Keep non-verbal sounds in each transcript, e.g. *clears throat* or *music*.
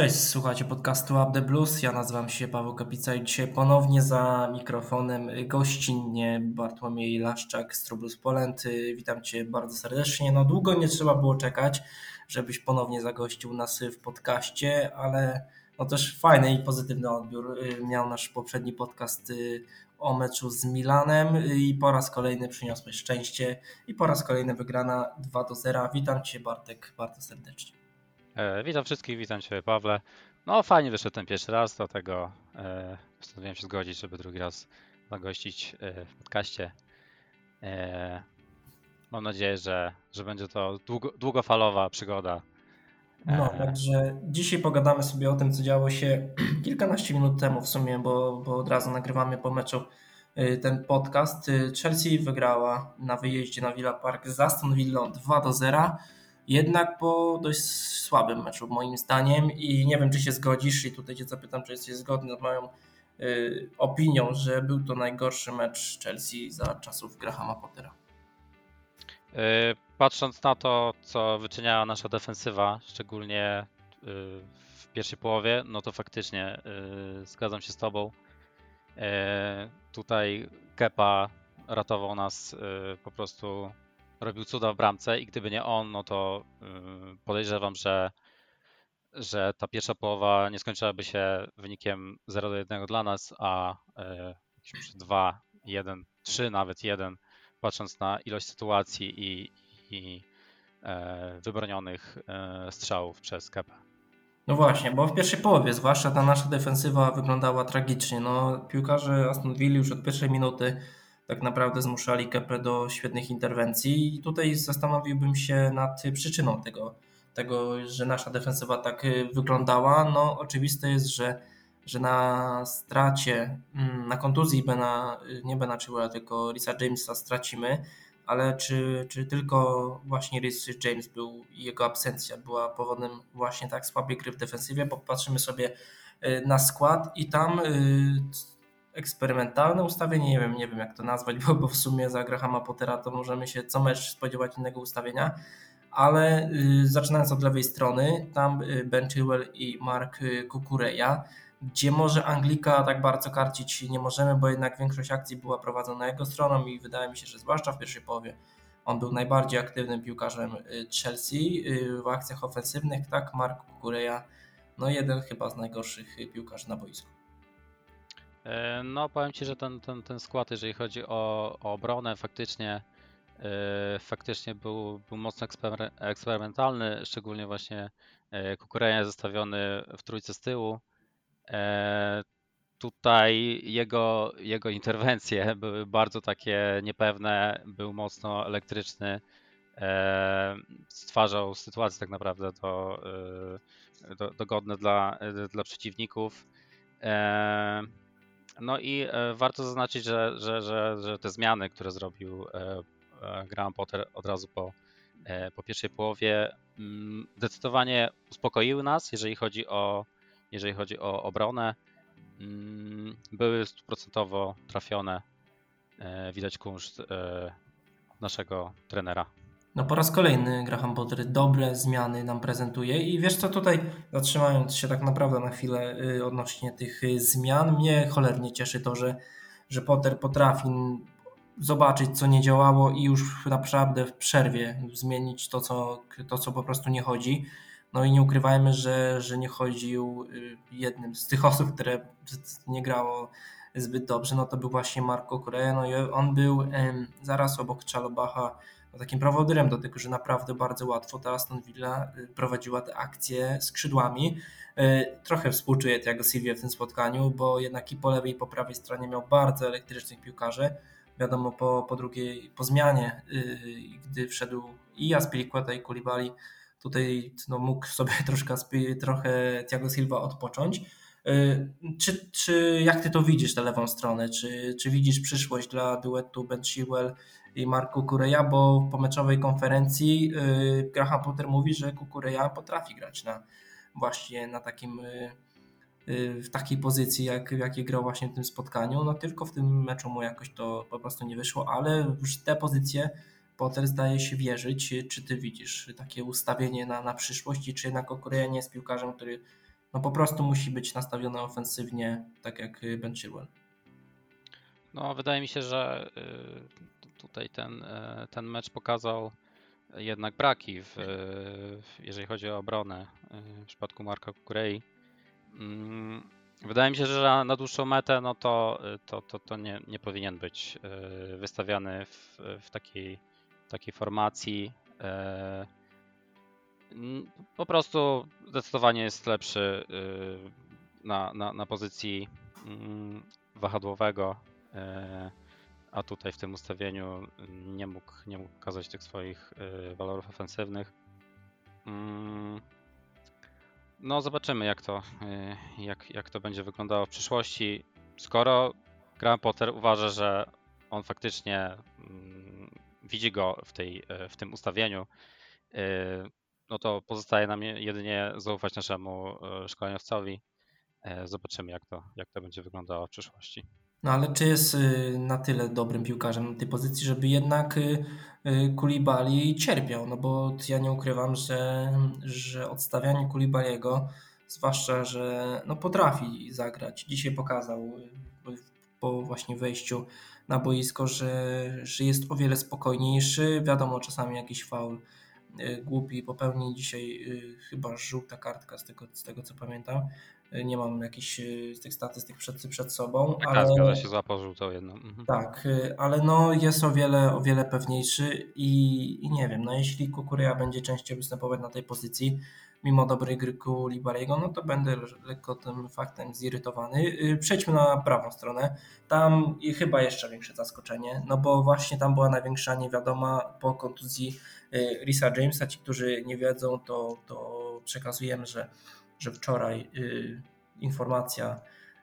Cześć, słuchajcie podcastu Up the Blues. Ja nazywam się Paweł Kapica i dzisiaj ponownie za mikrofonem gościnnie Bartłomiej Laszczak z True Blues Poland. Witam Cię bardzo serdecznie. No długo nie trzeba było czekać, żebyś ponownie zagościł nas w podcaście, ale no też fajny i pozytywny odbiór miał nasz poprzedni podcast o meczu z Milanem i po raz kolejny przyniosłeś szczęście i po raz kolejny wygrana 2 do 0. Witam Cię Bartek bardzo serdecznie. E, witam wszystkich, witam Cię Pawle. No fajnie wyszedł ten pierwszy raz, dlatego e, postanowiłem się zgodzić, żeby drugi raz zagościć e, w podcaście. E, mam nadzieję, że, że będzie to długo, długofalowa przygoda. No, także dzisiaj pogadamy sobie o tym, co działo się *clears throat* kilkanaście minut temu w sumie, bo, bo od razu nagrywamy po meczu ten podcast. Chelsea wygrała na wyjeździe na Villa Park z Aston Villa 2 do 0 jednak po dość słabym meczu moim zdaniem i nie wiem czy się zgodzisz i tutaj cię zapytam czy jesteś zgodny z moją y, opinią, że był to najgorszy mecz Chelsea za czasów Grahama Pottera. Y, patrząc na to, co wyczyniała nasza defensywa, szczególnie y, w pierwszej połowie, no to faktycznie y, zgadzam się z Tobą. Tutaj Kepa ratował nas po prostu robił cuda w bramce i gdyby nie on, no to podejrzewam, że, że ta pierwsza połowa nie skończyłaby się wynikiem 0 do 1 dla nas, a 2, 1, 3 nawet 1, patrząc na ilość sytuacji i, i e, wybronionych e, strzałów przez Kepę. No właśnie, bo w pierwszej połowie, zwłaszcza ta nasza defensywa wyglądała tragicznie. No, piłkarze Aston Villa już od pierwszej minuty tak naprawdę zmuszali Kepę do świetnych interwencji. I tutaj zastanowiłbym się nad przyczyną tego, tego że nasza defensywa tak y, wyglądała. No, oczywiste jest, że, że na stracie, mm, na kontuzji Bena, y, nie Bena Chilwella, tylko Risa Jamesa stracimy, ale czy, czy tylko właśnie Rhys James był i jego absencja była powodem właśnie tak słabej gry w defensywie, bo patrzymy sobie y, na skład i tam eksperymentalne ustawienie, nie wiem, nie wiem jak to nazwać, bo, bo w sumie za Grahama Pottera to możemy się co mecz spodziewać innego ustawienia, ale y, zaczynając od lewej strony, tam y, Ben Chilwell i Mark y, Kukureya, gdzie może Anglika tak bardzo karcić nie możemy, bo jednak większość akcji była prowadzona jego stroną i wydaje mi się, że zwłaszcza w pierwszej połowie on był najbardziej aktywnym piłkarzem y, Chelsea w akcjach ofensywnych, tak, Mark Kukureya, no jeden chyba z najgorszych piłkarzy na boisku. E, no, powiem Ci, że ten, ten, ten skład, jeżeli chodzi o, o obronę, faktycznie, e, faktycznie był, był mocno eksperymentalny, szczególnie właśnie yy, Kukureja zostawiony w trójce z tyłu. Tutaj jego, jego interwencje były bardzo takie niepewne, był mocno elektryczny, stwarzał sytuacje tak naprawdę do, do, dogodne dla, dla przeciwników. No i e, warto zaznaczyć, że, że, że, że te zmiany, które zrobił e, e, Graham Potter od razu po, po pierwszej połowie, mm, zdecydowanie uspokoiły nas, jeżeli chodzi o, jeżeli chodzi o obronę. Mm, były stuprocentowo trafione. Widać kunszt naszego trenera. No po raz kolejny Graham Potter dobre zmiany nam prezentuje i wiesz co tutaj, zatrzymając się tak naprawdę na chwilę y, odnośnie tych y, zmian, mnie cholernie cieszy to, że, że Potter potrafi zobaczyć co nie działało i już naprawdę w przerwie zmienić to co, to, co po prostu nie chodzi. No i nie ukrywajmy, że, że nie chodził y, jednym z tych osób, które nie grało zbyt dobrze, no to był właśnie Marco Correa, no i on był zaraz obok Czalobacha takim prowodyrem do tego, że naprawdę bardzo łatwo ta Aston Villa y, prowadziła te akcje skrzydłami. Y, trochę współczuję Tiago Silvia w tym spotkaniu, bo jednak i po lewej i po prawej stronie miał bardzo elektrycznych piłkarzy. Wiadomo, po, po drugiej, po zmianie, y, gdy wszedł i Aspilicueta i Koulibaly, tutaj no, mógł sobie *laughs* troszkę, trochę Tiago Silva odpocząć. Czy, czy jak ty to widzisz, tę lewą stronę? Czy, czy widzisz przyszłość dla duetu Ben Chilwell i Mark Kukureya, bo w pomeczowej konferencji y, Graham Potter mówi, że Kukureya potrafi grać na właśnie na takim y, y, w takiej pozycji, jak, w jakiej grał właśnie w tym spotkaniu, no tylko w tym meczu mu jakoś to po prostu nie wyszło, ale w te pozycje Potter zdaje się wierzyć. Czy ty widzisz takie ustawienie na, na przyszłość i czy jednak Kukureya nie jest piłkarzem, który no po prostu musi być nastawiony ofensywnie, tak jak Ben Chilwell. No, wydaje mi się, że tutaj ten, ten mecz pokazał jednak braki, w, jeżeli chodzi o obronę w przypadku Marka Kukurei. Mm, wydaje mi się, że na dłuższą metę no to, to, to, to nie, nie powinien być wystawiany w, w takiej, takiej formacji. Po prostu zdecydowanie jest lepszy na, na, na pozycji mm, wahadłowego a tutaj w tym ustawieniu nie mógł, nie mógł pokazać tych swoich y, walorów ofensywnych. Mm, no, zobaczymy, jak to, y, jak, jak to będzie wyglądało w przyszłości. Skoro Graham Potter uważa, że on faktycznie mm, widzi go w, tej, y, w tym ustawieniu, no to pozostaje nam jedynie zaufać naszemu szkoleniowcowi. Zobaczymy, jak to, jak to będzie wyglądało w przyszłości. No ale czy jest y, na tyle dobrym piłkarzem na tej pozycji, żeby jednak y, y, Kulibali cierpiał? No bo ja nie ukrywam, że, że odstawianie Kulibaliego, zwłaszcza, że no potrafi zagrać. Dzisiaj pokazał po właśnie wejściu na boisko, że, że jest o wiele spokojniejszy. Wiadomo, czasami jakiś faul głupi popełni. Dzisiaj chyba żółta kartka z tego, z tego co pamiętam nie mam jakichś z tych statystyk przed, przed sobą. Tak, ale... zgadza się, złapał żółtą jedną. Mhm. Tak, e, ale no jest o wiele, o wiele pewniejszy i, i nie wiem, no jeśli Kukuryja będzie częściej występować na tej pozycji, mimo dobrej gry Kulibariego, no to będę lekko tym faktem zirytowany. E, przejdźmy na prawą stronę. Tam chyba jeszcze większe zaskoczenie, no bo właśnie tam była największa niewiadoma po kontuzji Risa Jamesa. Ci, którzy nie wiedzą, to, to przekazujemy, że że wczoraj y, informacja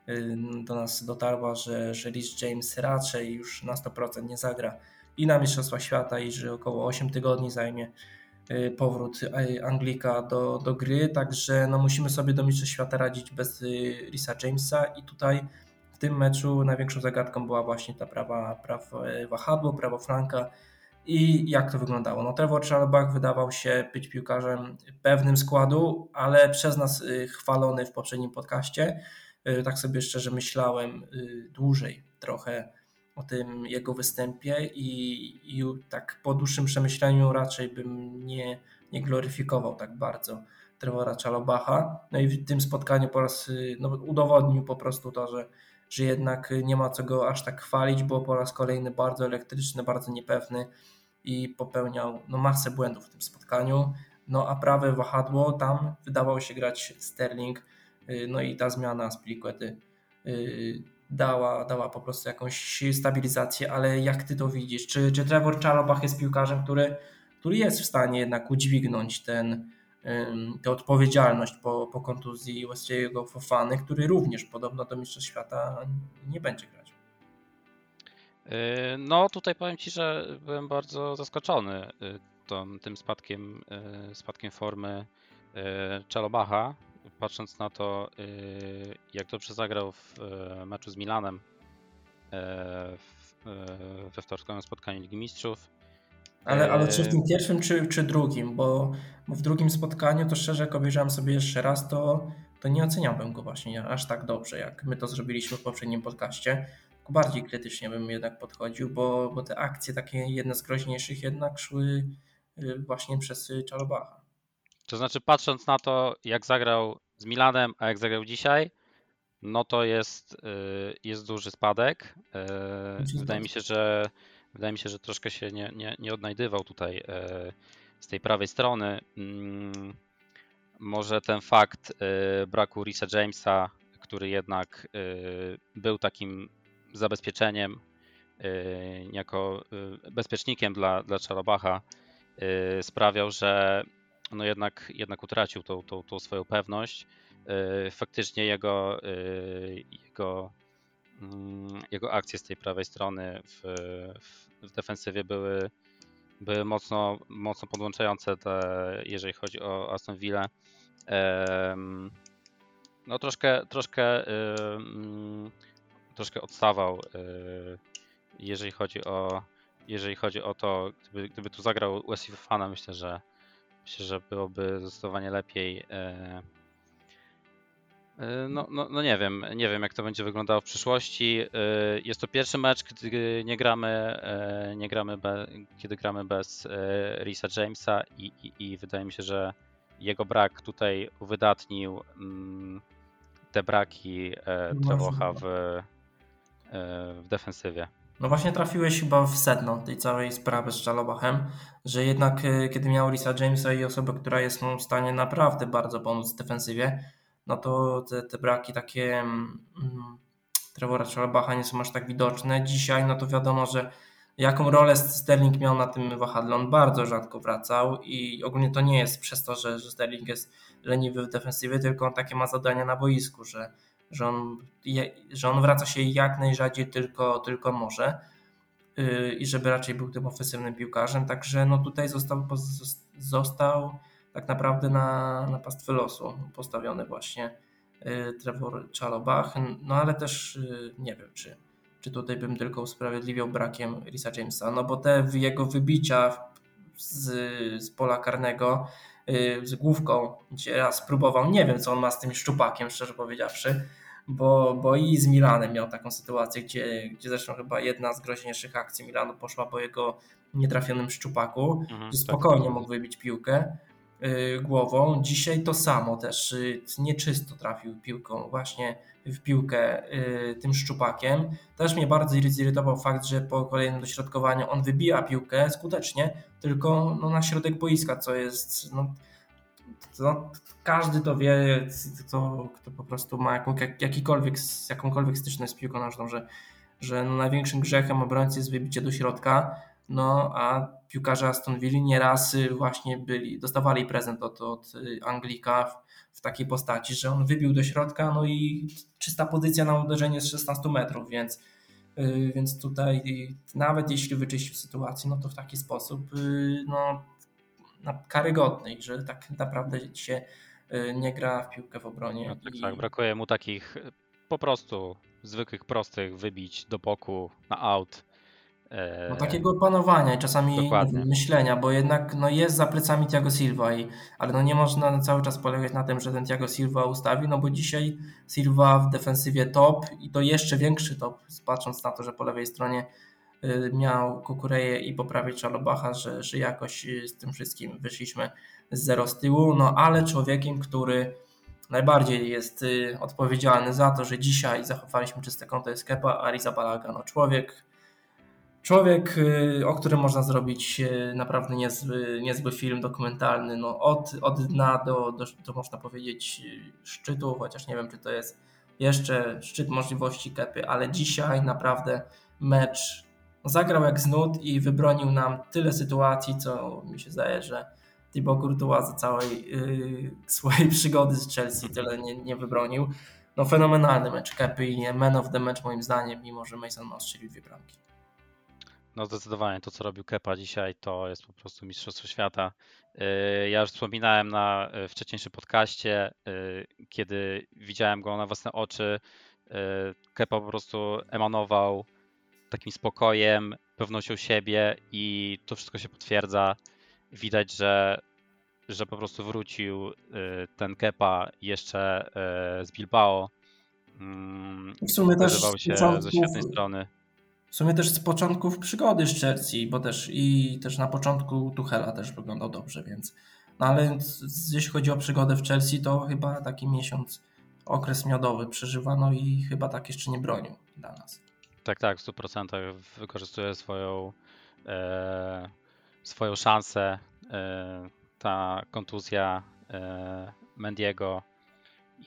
y, do nas dotarła, że, że Rhys James raczej już na 100% nie zagra i na Mistrzostwa Świata i że około 8 tygodni zajmie y, powrót Anglika do, do gry, także no musimy sobie do Mistrzostw Świata radzić bez Risa Jamesa i tutaj w tym meczu największą zagadką była właśnie ta prawa, prawa wahadło, prawo flanka i jak to wyglądało? No Trevor Charlebach wydawał się być piłkarzem pewnym składu, ale przez nas y, chwalony w poprzednim podcaście. Y, tak sobie szczerze myślałem y, dłużej trochę o tym jego występie i, i tak po dłuższym przemyśleniu raczej bym nie, nie gloryfikował tak bardzo Trevora Czalobacha. No i w tym spotkaniu po raz no, udowodnił po prostu to, że, że jednak nie ma co go aż tak chwalić, bo po raz kolejny bardzo elektryczny, bardzo niepewny i popełniał no, masę błędów w tym spotkaniu. No a prawe wahadło tam wydawał się grać Sterling, y, no i ta zmiana z Pliquety y, dała, dała po prostu jakąś stabilizację, ale jak ty to widzisz? Czy, czy Trevor Czalobach jest piłkarzem, który, który jest w stanie jednak udźwignąć ten, tę odpowiedzialność po, po kontuzji Wesley'ego Fofany, który również podobno do Mistrzostw Świata nie będzie grać? Yy, no tutaj powiem Ci, że byłem bardzo zaskoczony yy, tą, tym spadkiem, yy, spadkiem formy Czalobacha, patrząc na to, jak dobrze zagrał w meczu z Milanem we wtorkowym spotkaniu Ligi Mistrzów. Ale, ale czy w tym pierwszym, czy, czy drugim? Bo, bo w drugim spotkaniu, to szczerze, jak obejrzałem sobie jeszcze raz, to, to nie oceniałbym go właśnie aż tak dobrze, jak my to zrobiliśmy w poprzednim podcaście bardziej krytycznie bym jednak podchodził, bo, bo te akcje takie jedne z groźniejszych jednak szły y, właśnie przez Czalobacha. To znaczy patrząc na to, jak zagrał z Milanem, a jak zagrał dzisiaj, no to jest, y, jest duży spadek. Y, wydaje mi się, że wydaje mi się, że troszkę się nie, nie, nie odnajdywał tutaj z tej prawej strony. Mm, może ten fakt braku Risa Jamesa, który jednak był takim zabezpieczeniem, y, jako y, bezpiecznikiem dla, dla Czalobacha y, sprawiał, że no jednak, jednak utracił tą, tą, tą swoją pewność. Faktycznie jego, jego, mm, jego akcje z tej prawej strony w, w, w defensywie były, były mocno, mocno podłączające, te, jeżeli chodzi o Aston Villa. No troszkę, troszkę mm, troszkę odstawał, e, jeżeli chodzi o, jeżeli chodzi o to, gdyby, gdyby tu zagrał Wesley Fofana, myślę, że myślę, że byłoby zdecydowanie lepiej. E, Y, no, no, no nie wiem, nie wiem jak to będzie wyglądało w przyszłości. Y, jest to pierwszy mecz, gdy nie gramy, y, nie gramy be, kiedy gramy bez Risa Jamesa i, i, i, wydaje mi się, że jego brak tutaj uwydatnił mm, te braki Trevocha w, w defensywie. No właśnie trafiłeś chyba w sedno tej całej sprawy z Czalobachem, że jednak kiedy miał Risa Jamesa i osobę, która jest mu w stanie naprawdę bardzo pomóc w defensywie, no to te, te braki takie mm, Trevora Czalabacha nie są aż tak widoczne. Dzisiaj no to wiadomo, że jaką rolę Sterling miał na tym wahadle, on bardzo rzadko wracał i ogólnie to nie jest przez to, że, że Sterling jest leniwy w defensywie, tylko on takie ma zadania na boisku, że, że, on, że on wraca się jak najrzadziej tylko, tylko może yy, i żeby raczej był tym ofensywnym piłkarzem, także no tutaj został, został tak naprawdę na, na pastwę losu postawiony właśnie y, Trevor Chalobach, no ale też y, nie wiem, czy, czy tutaj bym tylko usprawiedliwiał brakiem Risa Jamesa, no bo te jego wybicia z, z pola karnego y, z główką, gdzie raz próbował, nie wiem co on ma z tym szczupakiem, szczerze powiedziawszy, bo, bo i z Milanem miał taką sytuację, gdzie, gdzie zresztą chyba jedna z groźniejszych akcji Milanu poszła po jego nietrafionym szczupaku, mhm, gdzie tak. spokojnie tak. mógł wybić piłkę. Y, głową. Dzisiaj to samo też y, nieczysto trafił piłką właśnie w piłkę y, tym szczupakiem. Też mnie bardzo zirytował fakt, że po kolejnym dośrodkowaniu on wybija piłkę skutecznie, tylko no, na środek boiska, co jest no, to, każdy to wie, kto, kto po prostu ma jaką, jakikolwiek, jakąkolwiek styczność z piłką nożną, że, że no największym grzechem obrońcy jest wybicie do środka, no a piłkarze Aston Villa nieraz y, właśnie byli, dostawali prezent od, od y, Anglika w, w, takiej postaci, że on wybił do środka, no i czysta pozycja na uderzenie z 16 metrów, więc, yy, więc tutaj nawet jeśli wyczyścił sytuację, no to w taki sposób no, karygodny, że tak naprawdę się yy, nie gra w piłkę w obronie. No tak, i... tak, brakuje mu takich po prostu zwykłych, prostych wybić do boku na out no, takiego panowania i czasami myślenia, bo jednak no, jest za plecami Thiago Silva, i, ale no, nie można cały czas polegać na tym, że ten Thiago Silva ustawi, no bo dzisiaj Silva w defensywie top i to jeszcze większy top, patrząc na to, że po lewej stronie y, miał Kukureję i poprawić Czalobacha, że, że jakoś y, z tym wszystkim wyszliśmy z zero z tyłu, no ale człowiekiem, który najbardziej jest y, odpowiedzialny za to, że dzisiaj zachowaliśmy czyste konto jest Kepa Arrizabalaga, no człowiek Człowiek, y, o którym można zrobić y, naprawdę niezły, niezły film dokumentalny, no od, od dna do, do, do, można powiedzieć, szczytu, chociaż nie wiem, czy to jest jeszcze szczyt możliwości Kepy, ale dzisiaj naprawdę mecz zagrał jak znud i wybronił nam tyle sytuacji, co mi się zdaje, że Thibaut Courtois za całej yy, swojej przygody z Chelsea tyle nie, nie wybronił. No fenomenalny mecz Kepy i man of the match moim zdaniem, mimo że Mason Mount strzelił dwie bramki. No zdecydowanie to, co robił Kepa dzisiaj, to jest po prostu mistrzostwo świata. Y, ja już wspominałem na y, wcześniejszym podcaście, y, kiedy widziałem go na własne oczy. Kepa po prostu emanował takim spokojem, pewnością siebie i to wszystko się potwierdza. Widać, że, że po prostu wrócił ten Kepa jeszcze z Bilbao. Mm, w sumie też się ze świetnej strony w sumie też z początków przygody z Chelsea, bo też i też na początku Tuchela też wyglądał dobrze, więc no ale jeśli chodzi o przygodę w Chelsea, to chyba taki miesiąc, okres miodowy przeżywano i chyba tak jeszcze nie bronił dla nas. Tak, tak, w 100% wykorzystuje swoją, e, swoją szansę. E, ta kontuzja e, Mendiego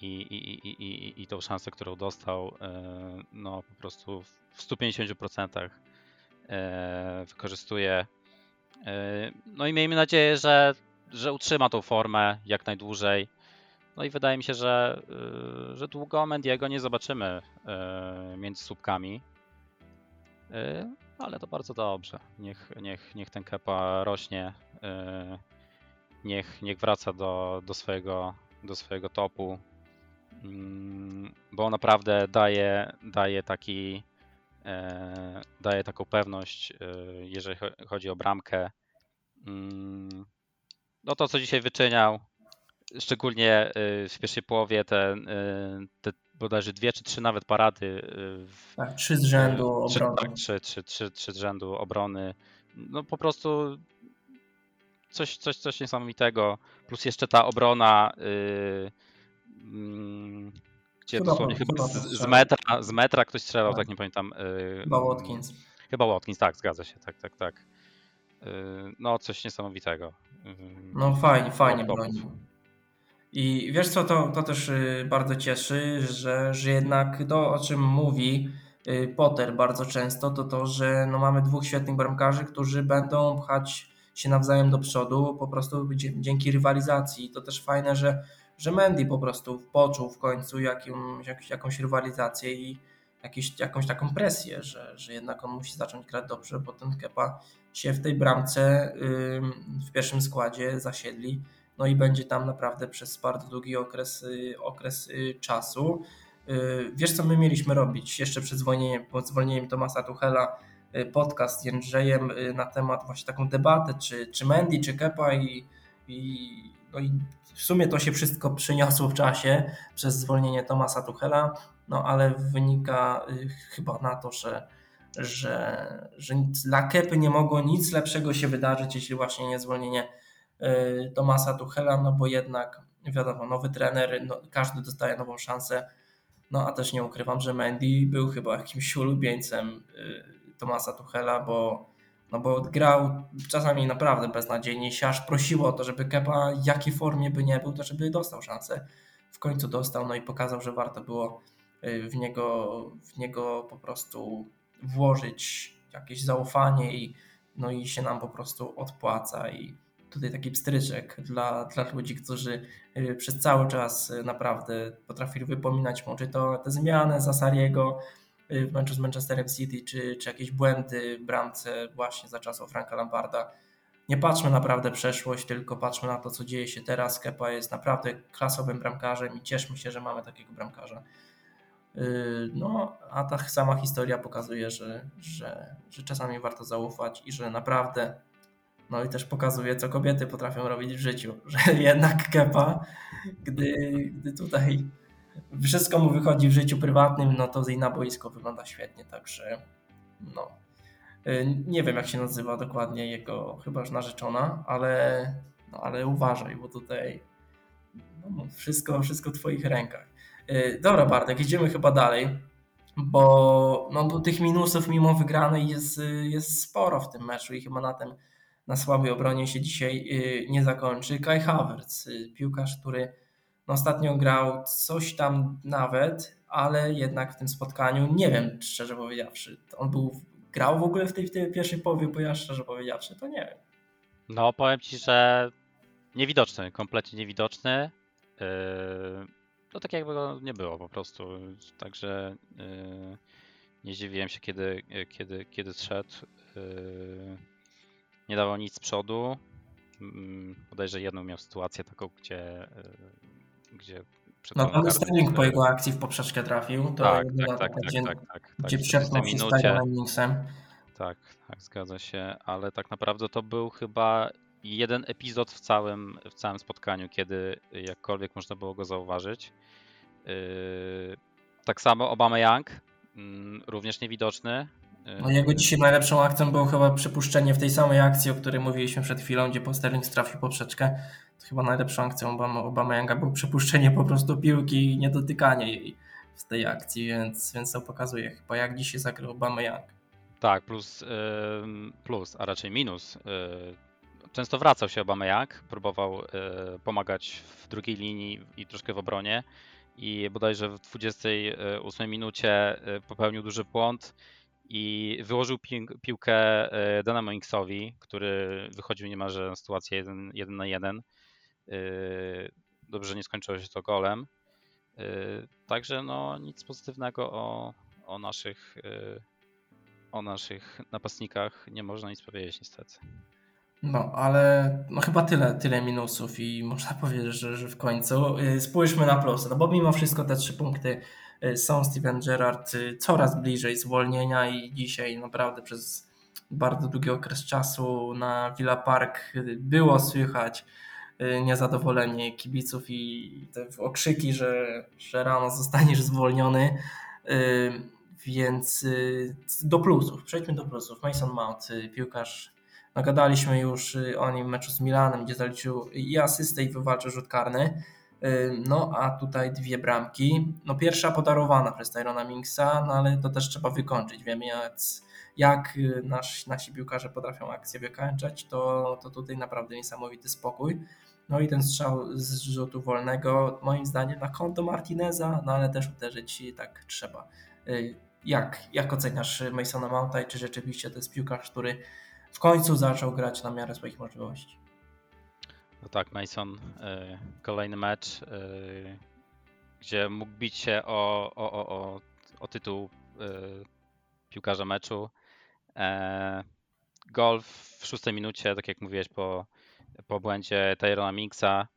i, i, i, i, i tą szansę, którą dostał, e, no po prostu w 150% e, wykorzystuje. E, no i miejmy nadzieję, że, że utrzyma tą formę jak najdłużej. No i wydaje mi się, że, że długo Mendiego nie zobaczymy między słupkami. Ale to bardzo dobrze. Niech, niech, niech ten kepa rośnie. Niech, niech wraca do, do, swojego, do swojego topu. Mm, bo naprawdę daje, daje taki e, daje taką pewność, e, jeżeli chodzi o bramkę. Mm, no to, co dzisiaj wyczyniał, szczególnie w pierwszej połowie te, te bodajże dwie czy trzy nawet parady. W, tak, trzy z rzędu trzy, obrony. Tak, trzy, trzy, trzy, trzy z rzędu obrony. No po prostu coś, coś, coś niesamowitego. Plus jeszcze ta obrona, yy, gdzie chyba, dosłownie chyba, z, z, metra, z metra ktoś strzelał, tak, tak nie pamiętam. Yy, chyba Watkins. Chyba Watkins, tak, zgadza się, tak, tak, tak. Yy, no coś niesamowitego. Yy, no fajnie, fajnie bronił. I wiesz co, to, to też y, bardzo cieszy, że, że jednak to, o czym mówi y, Potter bardzo często, to to, że no mamy dwóch świetnych bramkarzy, którzy będą pchać się nawzajem do przodu po prostu dzięki rywalizacji. To też fajne, że, że Mendy po prostu poczuł w końcu jakąś, jakąś rywalizację i jakieś, jakąś taką presję, że, że jednak on musi zacząć grać dobrze, bo ten Kepa się w tej bramce w pierwszym składzie zasiedli no i będzie tam naprawdę przez bardzo długi okres, y, okres y, czasu. Y, wiesz, co my mieliśmy robić jeszcze przed zwolnieniem, po zwolnieniem Tomasa Tuchela, podcast z Jędrzejem na temat właśnie taką debatę, czy, czy Mendy, czy Kepa i, i, no i w sumie to się wszystko przyniosło w czasie przez zwolnienie Tomasa Tuchela, no ale wynika chyba na to, że, że, że dla Kepy nie mogło nic lepszego się wydarzyć, jeśli właśnie nie zwolnienie Tomasa Tuchela, no bo jednak wiadomo, nowy trener, no, każdy dostaje nową szansę, no a też nie ukrywam, że Mendy był chyba jakimś ulubieńcem y, Tomasa Tuchela, bo, no bo grał czasami naprawdę beznadziejnie, się aż prosiło o to, żeby Kepa w jakiej formie by nie był, to żeby dostał szansę. W końcu dostał, no i pokazał, że warto było y, w niego, w niego po prostu włożyć jakieś zaufanie i, no i się nam po prostu odpłaca i tutaj taki pstryczek dla, dla ludzi, którzy y, przez cały czas y, naprawdę potrafili wypominać mu, czy to te zmiany Zasariego y, w meczu z Manchesterem City, czy, czy jakieś błędy w bramce właśnie za czasów Franka Lamparda. Nie patrzmy naprawdę przeszłość, tylko patrzmy na to, co dzieje się teraz. Kepa jest naprawdę klasowym bramkarzem i cieszmy się, że mamy takiego bramkarza. No, a ta sama historia pokazuje, że, że, że czasami warto zaufać i że naprawdę no i też pokazuje, co kobiety potrafią robić w życiu, *laughs* że jednak Kepa, gdy, gdy tutaj wszystko mu wychodzi w życiu prywatnym, no to i na boisko wygląda świetnie, także no. Y, nie wiem, jak się nazywa dokładnie jego chyba już narzeczona, ale, no, ale uważaj, bo tutaj no, wszystko, wszystko w twoich rękach. Y, dobra, Bartek, idziemy chyba dalej, bo, no, tych minusów mimo wygranej jest, jest sporo w tym meczu i chyba na tym na słabej obronie się dzisiaj y, nie zakończy. Kai Havertz, y, piłkarz, który no, ostatnio grał coś tam nawet, ale jednak w tym spotkaniu nie wiem, szczerze powiedziawszy, on był, grał w ogóle w tej, w tej pierwszej połowie, bo ja szczerze powiedziawszy, to nie wiem. No, powiem ci, że niewidoczny, kompletnie niewidoczny. Yy, no tak jakby go nie było po prostu. Także yy, nie zdziwiłem się, kiedy, kiedy, kiedy zszedł. Yy, nie dawał nic z przodu. Mm, bodajże jedną miał sytuację taką, gdzie, e, gdzie no pan Sterling po jego akcji w poprzeczkę trafił. To tak, tak, tak, tak, gdzie, tak, tak, Gdzie tak, przepnął minucie. Tak, tak, zgadza się, ale tak naprawdę to był chyba jeden epizod w całym, w całym spotkaniu, kiedy jakkolwiek można było go zauważyć. Yy, tak samo Obama Young, mm, również niewidoczny, no jego dzisiaj najlepszą akcją było chyba przypuszczenie w tej samej akcji, o której mówiliśmy przed chwilą, gdzie Posterling strafił poprzeczkę. To chyba najlepszą akcją Obama, Obama Younga było przypuszczenie po prostu piłki i niedotykanie jej w tej akcji, więc, więc to pokazuje chyba jak dzisiaj zagrał Obama Young. Tak, plus, plus, a raczej minus. Y, często wracał się Obama Young, próbował y, pomagać w drugiej linii i troszkę w obronie i bodajże w 28 minucie y, popełnił duży błąd i wyłożył pi piłkę e, Dynamo Inksowi, który wychodził niemalże na sytuację 1, 1 na 1. E, dobrze nie skończyło się to golem. E, także no nic pozytywnego o, o naszych o naszych napastnikach nie można nic powiedzieć niestety. No, ale no chyba tyle, tyle minusów i można *laughs* powiedzieć, że, że w końcu spójrzmy na plusy, no bo mimo wszystko te trzy punkty są Steven Gerrard y, coraz bliżej zwolnienia i dzisiaj naprawdę przez bardzo długi okres czasu na Villa Park y, było słychać niezadowolenie kibiców i te okrzyki, że, że rano zostaniesz zwolniony. Więc do plusów, przejdźmy do plusów. Mason Mount, piłkarz, nagadaliśmy już o nim w meczu z Milanem, gdzie zaliczył i asystę i wywalczył rzut karny. No a tutaj dwie bramki. No pierwsza podarowana przez Tyrona Minksa, no ale to też trzeba wykończyć. Wiemy jak, jak nasz, nasi piłkarze potrafią akcję wykończać, to, to tutaj naprawdę niesamowity spokój. No i ten strzał z rzutu wolnego, moim zdaniem na konto Martineza, no ale też uderzyć tak trzeba. Y, jak, jak oceniasz Masona Mounta i czy rzeczywiście to jest piłkarz, który w końcu zaczął grać na miarę swoich możliwości? No tak, Mason, y, kolejny mecz, y, gdzie mógł bić się o, o, o, o, o tytuł piłkarza meczu. E, gol w szóstej minucie, tak jak mówiłeś, po, po błędzie Tyrona Minksa.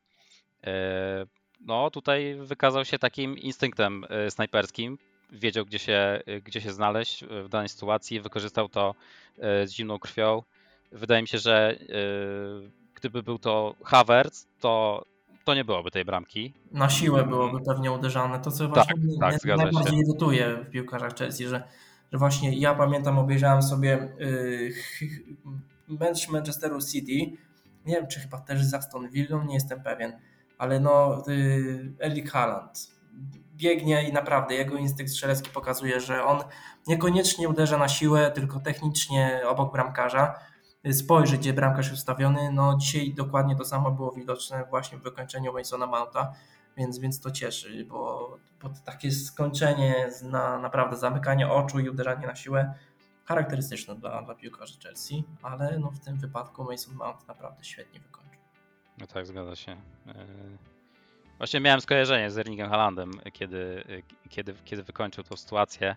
No tutaj wykazał się takim instynktem snajperskim. Wiedział, gdzie się, gdzie się znaleźć w danej sytuacji, wykorzystał to z zimną krwią. Wydaje mi się, że gdyby był to Havertz, to, to nie byłoby tej bramki. Na siłę byłoby pewnie uderzane. To, co tak, właśnie tak, najbardziej irytuje w piłkarzach Chelsea, że że właśnie ja pamiętam, obejrzałem sobie yy, mecz Manchesteru City, nie wiem czy chyba też z Aston Villa, nie jestem pewien, ale no yy, Erling Haaland biegnie i naprawdę jego instynkt strzelecki pokazuje, że on niekoniecznie uderza na siłę, tylko technicznie obok bramkarza spojrzy, gdzie bramkarz jest ustawiony. No dzisiaj dokładnie to samo było widoczne właśnie w wykończeniu Masona Mounta więc, więc to cieszy, bo, bo takie skończenie na naprawdę zamykanie oczu i uderzanie na siłę charakterystyczne dla, dla piłkarzy Chelsea, ale no w tym wypadku Mason Mount naprawdę świetnie wykończył. No tak, zgadza się. E, właśnie miałem skojarzenie z Erlingem Haalandem, kiedy, kiedy, kiedy wykończył tą sytuację.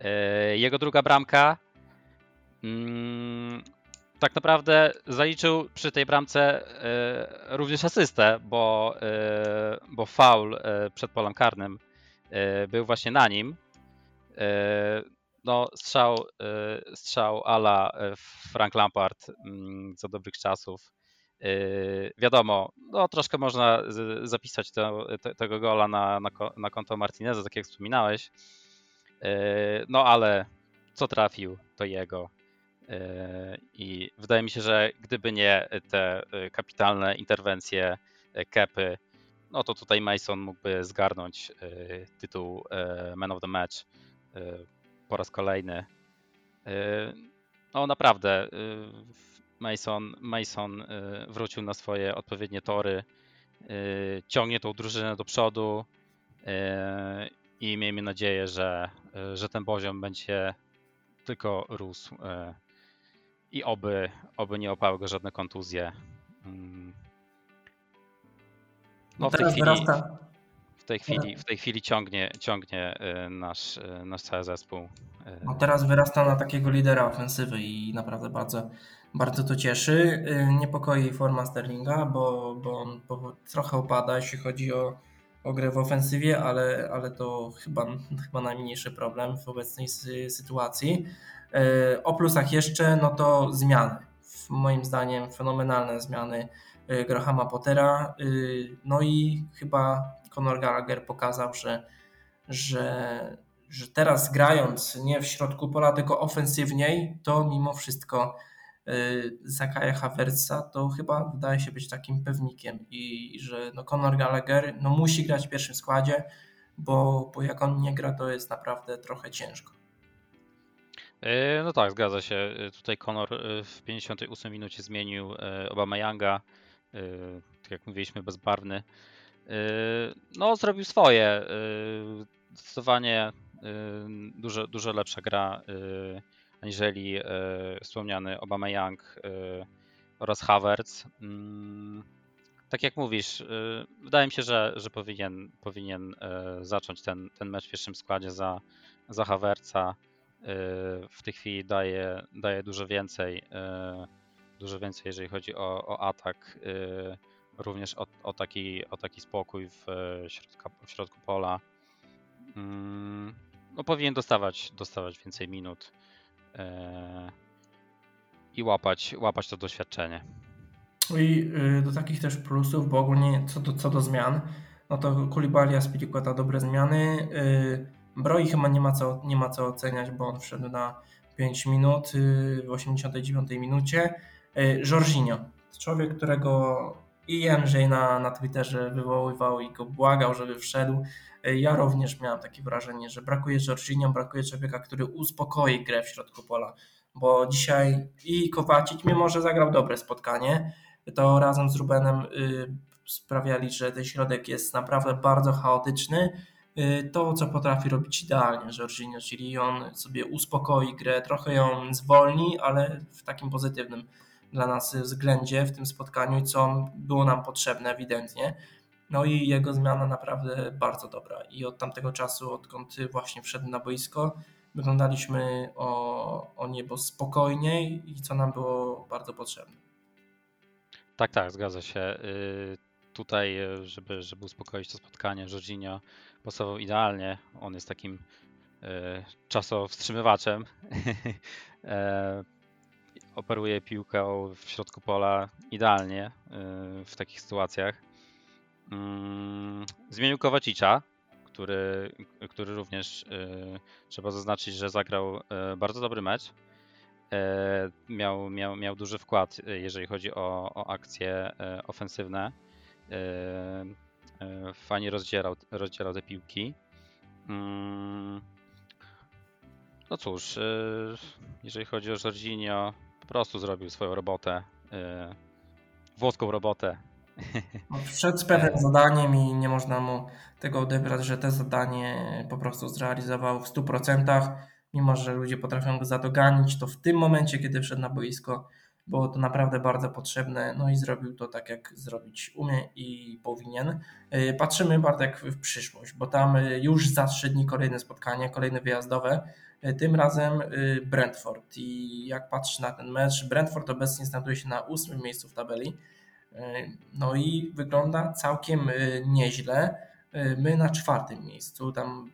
E, jego druga bramka mm, tak naprawdę zaliczył przy tej bramce e, również asystę, bo, e, bo faul e, przed polem karnym był właśnie na nim. No, strzał, strzał ala Frank Lampard mm, za dobrych czasów. Wiadomo, no, troszkę można zapisać to, te, tego gola na, na, na konto Martineza, tak jak wspominałeś. No ale co trafił, to jego. E, I wydaje mi się, że gdyby nie te e, kapitalne interwencje e, Kepy, no to tutaj Mason mógłby zgarnąć tytuł Man of the Match po raz kolejny. No naprawdę, Mason, Mason wrócił na swoje odpowiednie tory, ciągnie tą drużynę do przodu i miejmy nadzieję, że, że ten poziom będzie tylko rósł i oby, oby nie opały go żadne kontuzje. Mm. No, w tej chwili, w tej chwili, w tej chwili ciągnie, ciągnie y, nasz, y, nasz cały zespół. Y. No teraz wyrasta na takiego lidera ofensywy i naprawdę bardzo, bardzo to cieszy. Niepokoi forma Sterlinga, bo, bo on trochę opada, jeśli chodzi o, o grę w ofensywie, ale, ale to chyba, chyba najmniejszy problem w obecnej sytuacji. E, o plusach jeszcze, no to zmiany. Moim zdaniem fenomenalne zmiany e, Grahama Pottera. E, no i chyba Conor Gallagher pokazał, że, że, że teraz grając nie w środku pola, tylko ofensywniej, to mimo wszystko Zakaja Havertza to chyba wydaje się być takim pewnikiem i że no Conor Gallagher no musi grać w pierwszym składzie, bo, bo jak on nie gra, to jest naprawdę trochę ciężko. E, no tak, zgadza się. E, tutaj Conor e, w 58 minucie zmienił Obama Younga, tak jak mówiliśmy, bezbarwny. No, zrobił swoje. Zdecydowanie dużo, dużo lepsza gra aniżeli wspomniany Obama Young oraz Havertz. Mm, tak jak mówisz, wydaje mi się, że, że powinien, powinien zacząć ten, ten mecz w pierwszym składzie za, za Havertza w tej chwili daje, daje dużo więcej, e, dużo więcej, jeżeli chodzi o, o atak, e, również o, o, taki, o taki spokój w, środka, w środku pola. Mm, no, powinien dostawać, dostawać więcej minut i łapać, łapać to doświadczenie. I do takich też plusów, bo ogólnie co do, co do zmian, no to Koulibaly, Aspilicueta dobre zmiany. Broi chyba nie ma, co, nie ma co oceniać, bo on wszedł na 5 minut w 89 minucie. Jorginho, człowiek, którego i Jędrzej na, na Twitterze wywoływał i go błagał, żeby wszedł. Ja również miałem takie wrażenie, że brakuje Jorginho, brakuje człowieka, który uspokoi grę w środku pola, bo dzisiaj i Kowacic, mimo że zagrał dobre spotkanie, to razem z Rubenem y, sprawiali, że ten środek jest naprawdę bardzo chaotyczny. Y, to, co potrafi robić idealnie Jorginho, czyli on sobie uspokoi grę, trochę ją zwolni, ale w takim pozytywnym dla nas względzie w tym spotkaniu, co było nam potrzebne ewidentnie. No i jego zmiana naprawdę bardzo dobra. I od tamtego czasu, odkąd właśnie wszedł na boisko, wyglądaliśmy o, o niebo spokojniej i co nam było bardzo potrzebne. Tak, tak, zgadza się. Y, tutaj, żeby, żeby uspokoić to spotkanie, Jorginho pasował idealnie. On jest takim y, czasowstrzymywaczem. *laughs* E, operuje piłkę w środku pola idealnie y, w takich sytuacjach. Mm, zmienił Kowacicza, który, który również y, trzeba zaznaczyć, że zagrał y, bardzo dobry mecz. Miał, miał, miał duży wkład, jeżeli chodzi o, o akcje ofensywne. Fajnie rozdzierał, rozdzierał te piłki. Mm, no cóż, jeżeli chodzi o Jorginho, po prostu zrobił swoją robotę, yy, włoską robotę. Wszedł z pewnym zadaniem i nie można mu tego odebrać, że to zadanie po prostu zrealizował w 100%, mimo że ludzie potrafią go zadoganić, to w tym momencie, kiedy wszedł na boisko, było to naprawdę bardzo potrzebne, no i zrobił to tak, jak zrobić umie i powinien. Y, patrzymy Bartek w przyszłość, bo tam już za trzy dni kolejne spotkanie, kolejne wyjazdowe, E, tym razem Brentford. I jak patrzę na ten mecz, Brentford obecnie znajduje się na ósmym miejscu w tabeli. E, no i wygląda całkiem nieźle. E, my na czwartym miejscu. Tam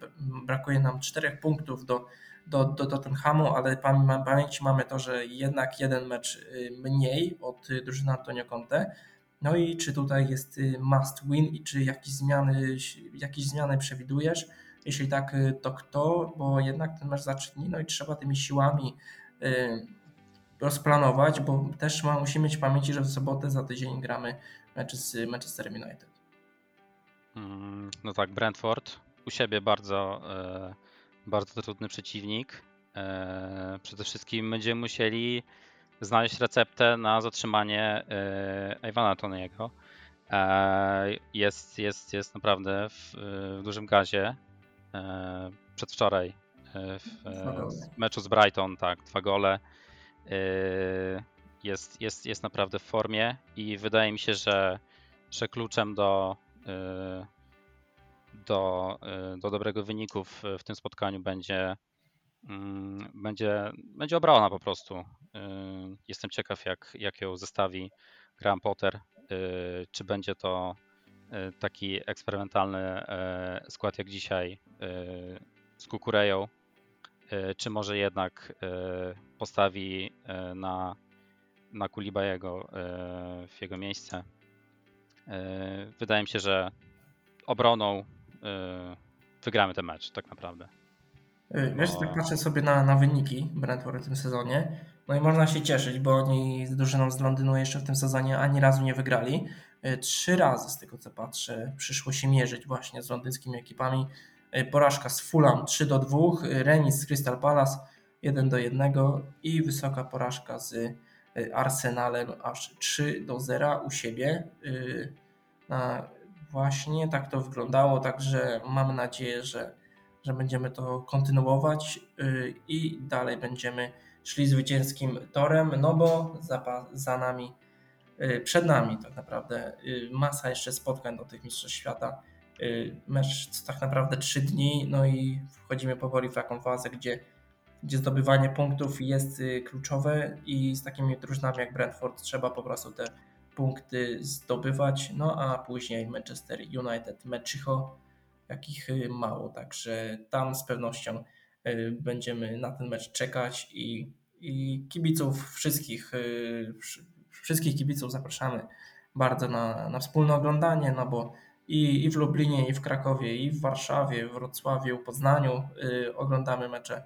brakuje nam czterech punktów do, do, do Tottenhamu, ale pamięci mamy to, że jednak jeden mecz y, mniej od drużyny Antonio Conte. No i czy tutaj jest must win i czy jakieś zmiany, jakieś zmiany przewidujesz? Jeśli tak, y, to kto? Bo jednak ten mecz zacznie, no i trzeba tymi siłami y, rozplanować, bo też musimy mieć w pamięci, że w sobotę za tydzień gramy mecz z Manchester United. Mm, no tak, Brentford u siebie bardzo, e, bardzo trudny przeciwnik. E, przede wszystkim będziemy musieli znaleźć receptę na zatrzymanie Iwana Tony'ego. E, jest, jest, jest naprawdę w, w dużym gazie. E, przedwczoraj e, w e, meczu z Brighton, tak, dwa gole. Jest, jest, jest naprawdę w formie i wydaje mi się, że, że kluczem do, do, do dobrego wyniku w, w tym spotkaniu będzie, mm, będzie, będzie obrona po prostu. Jestem ciekaw, jak, jak ją zestawi Graham Potter. Czy będzie to taki eksperymentalny skład jak dzisiaj z Kukureją, czy może jednak postawi na, na Kulibajego w jego miejsce. Wydaje mi się, że obroną wygramy ten mecz tak naprawdę. Wiesz, tak patrzę sobie na, na wyniki Brentford w tym sezonie, no i można się cieszyć, bo oni z drużyną z Londynu jeszcze w tym sezonie ani razu nie wygrali. E, trzy razy z tego co patrzę przyszło się mierzyć właśnie z londyńskimi ekipami. E, porażka z Fulham 3 do 2, remis z Crystal Palace 1 do 1 i wysoka porażka z e, Arsenalem aż 3 do 0 u siebie. Właśnie tak to wyglądało, także mam nadzieję, że, że będziemy to kontynuować i dalej będziemy szli zwycięskim torem, no bo za, za nami Y, przed nami tak naprawdę y, masa jeszcze spotkań do tych Mistrzostw Świata. Y, mecz tak naprawdę trzy dni, no i wchodzimy powoli w taką fazę, gdzie, gdzie zdobywanie punktów jest kluczowe i z takimi drużynami jak Brentford trzeba po prostu te punkty zdobywać, no a później Manchester United, Meczycho, jakich mało, także tam z pewnością będziemy na ten mecz czekać i, i kibiców wszystkich wszystkich kibiców zapraszamy bardzo na, na wspólne oglądanie, no bo i, i w Lublinie, i w Krakowie, i w Warszawie, w Wrocławiu, Poznaniu y, oglądamy mecze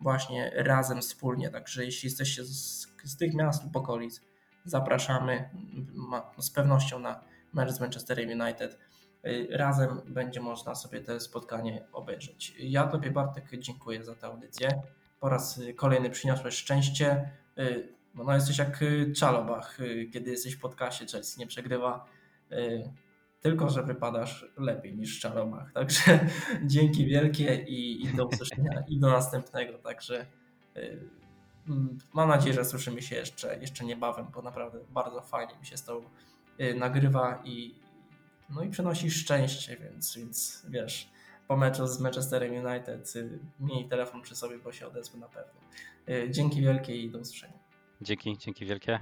właśnie razem, wspólnie. Także jeśli jesteście z, z tych miast lub okolic, zapraszamy ma, z pewnością na mecz z Manchesterem United. Y, razem będzie można sobie to spotkanie obejrzeć. Ja Tobie Bartek dziękuję za tę audycję. Po raz kolejny przyniosłeś szczęście. Y, no jesteś jak Czalobach, kiedy jesteś w podcaście, Chelsea nie przegrywa tylko że wypadasz lepiej niż w Czaromach. Także *laughs* dzięki wielkie i, i do usłyszenia *laughs* i do następnego. Także y, mam nadzieję, że słyszymy się jeszcze, jeszcze niebawem, bo naprawdę bardzo fajnie mi się z tą y, nagrywa i, no i przynosi szczęście, więc, więc wiesz, po meczu z Manchesterem United y, miej telefon przy sobie, bo się odezwę na pewno. Dzięki wielkie i do usłyszenia. Dzięki, dzięki wielkie.